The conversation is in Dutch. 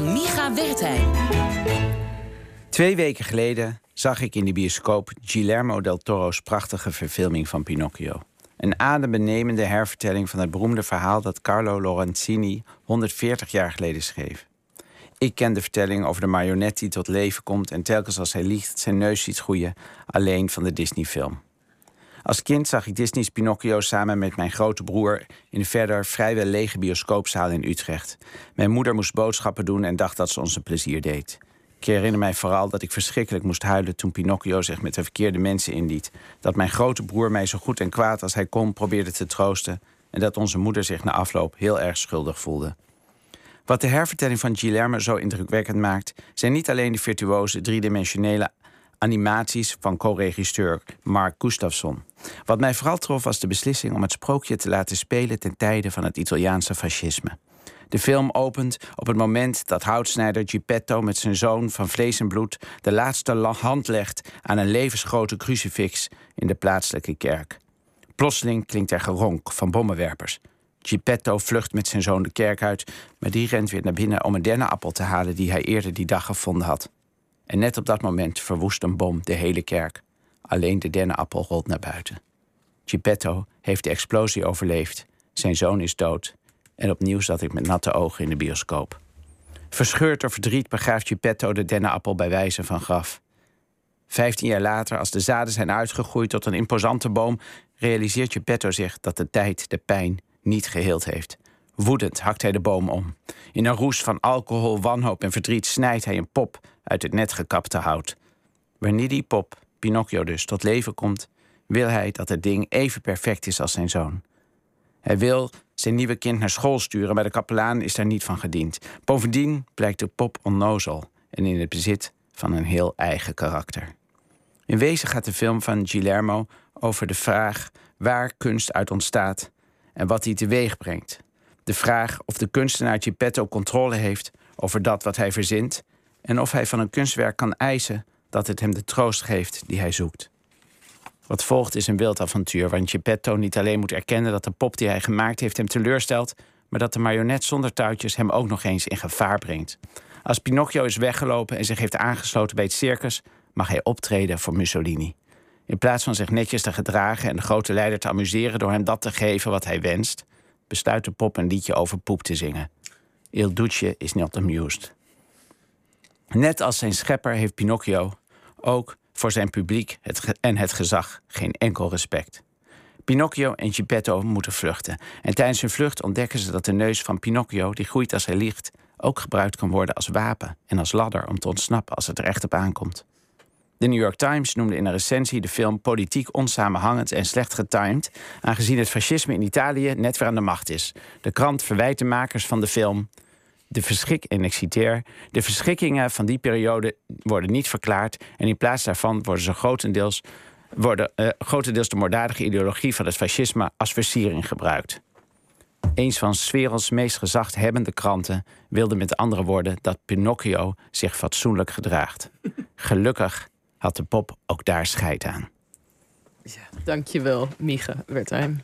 van Micha Wertheim. Twee weken geleden zag ik in de bioscoop Guillermo del Toro's prachtige verfilming van Pinocchio. Een adembenemende hervertelling van het beroemde verhaal dat Carlo Lorenzini 140 jaar geleden schreef. Ik ken de vertelling over de marionet die tot leven komt en telkens als hij liegt zijn neus ziet groeien, alleen van de Disney-film. Als kind zag ik Disney's Pinocchio samen met mijn grote broer in een verder vrijwel lege bioscoopzaal in Utrecht. Mijn moeder moest boodschappen doen en dacht dat ze ons een plezier deed. Ik herinner mij vooral dat ik verschrikkelijk moest huilen toen Pinocchio zich met de verkeerde mensen inliet. Dat mijn grote broer mij zo goed en kwaad als hij kon probeerde te troosten. En dat onze moeder zich na afloop heel erg schuldig voelde. Wat de hervertelling van Guillermo zo indrukwekkend maakt, zijn niet alleen de virtuoze driedimensionele animaties van co-regisseur Mark Gustafsson. Wat mij vooral trof was de beslissing om het sprookje te laten spelen ten tijde van het Italiaanse fascisme. De film opent op het moment dat houtsnijder Geppetto met zijn zoon van vlees en bloed de laatste hand legt aan een levensgrote crucifix in de plaatselijke kerk. Plotseling klinkt er geronk van bommenwerpers. Geppetto vlucht met zijn zoon de kerk uit, maar die rent weer naar binnen om een dennenappel te halen die hij eerder die dag gevonden had. En net op dat moment verwoest een bom de hele kerk. Alleen de dennenappel rolt naar buiten. Geppetto heeft de explosie overleefd. Zijn zoon is dood. En opnieuw zat ik met natte ogen in de bioscoop. Verscheurd door verdriet begraaft Geppetto de dennenappel bij wijze van graf. Vijftien jaar later, als de zaden zijn uitgegroeid tot een imposante boom, realiseert Geppetto zich dat de tijd de pijn niet geheeld heeft. Woedend hakt hij de boom om. In een roes van alcohol, wanhoop en verdriet snijdt hij een pop uit het net gekapte hout. Wanneer die pop, Pinocchio dus, tot leven komt, wil hij dat het ding even perfect is als zijn zoon. Hij wil zijn nieuwe kind naar school sturen, maar de kapelaan is daar niet van gediend. Bovendien blijkt de pop onnozel en in het bezit van een heel eigen karakter. In wezen gaat de film van Guillermo over de vraag waar kunst uit ontstaat en wat die teweeg brengt. De vraag of de kunstenaar Geppetto controle heeft over dat wat hij verzint en of hij van een kunstwerk kan eisen dat het hem de troost geeft die hij zoekt. Wat volgt is een wild avontuur waarin Geppetto niet alleen moet erkennen dat de pop die hij gemaakt heeft hem teleurstelt, maar dat de marionet zonder touwtjes hem ook nog eens in gevaar brengt. Als Pinocchio is weggelopen en zich heeft aangesloten bij het circus, mag hij optreden voor Mussolini. In plaats van zich netjes te gedragen en de grote leider te amuseren door hem dat te geven wat hij wenst, besluit de pop een liedje over poep te zingen. Il Duce is not amused. Net als zijn schepper heeft Pinocchio ook voor zijn publiek het en het gezag geen enkel respect. Pinocchio en Geppetto moeten vluchten. En tijdens hun vlucht ontdekken ze dat de neus van Pinocchio, die groeit als hij liegt, ook gebruikt kan worden als wapen en als ladder om te ontsnappen als het er echt op aankomt. De New York Times noemde in een recensie de film politiek onsamenhangend en slecht getimed, aangezien het fascisme in Italië net weer aan de macht is. De krant verwijt de makers van de film. De verschik, en ik citeer, de verschikkingen van die periode worden niet verklaard en in plaats daarvan worden ze grotendeels, worden, uh, grotendeels de moorddadige ideologie van het fascisme als versiering gebruikt. Eens van werelds meest gezaghebbende kranten wilde met andere woorden dat Pinocchio zich fatsoenlijk gedraagt. Gelukkig had de pop ook daar scheid aan. Ja, dankjewel, Mieke Wertheim.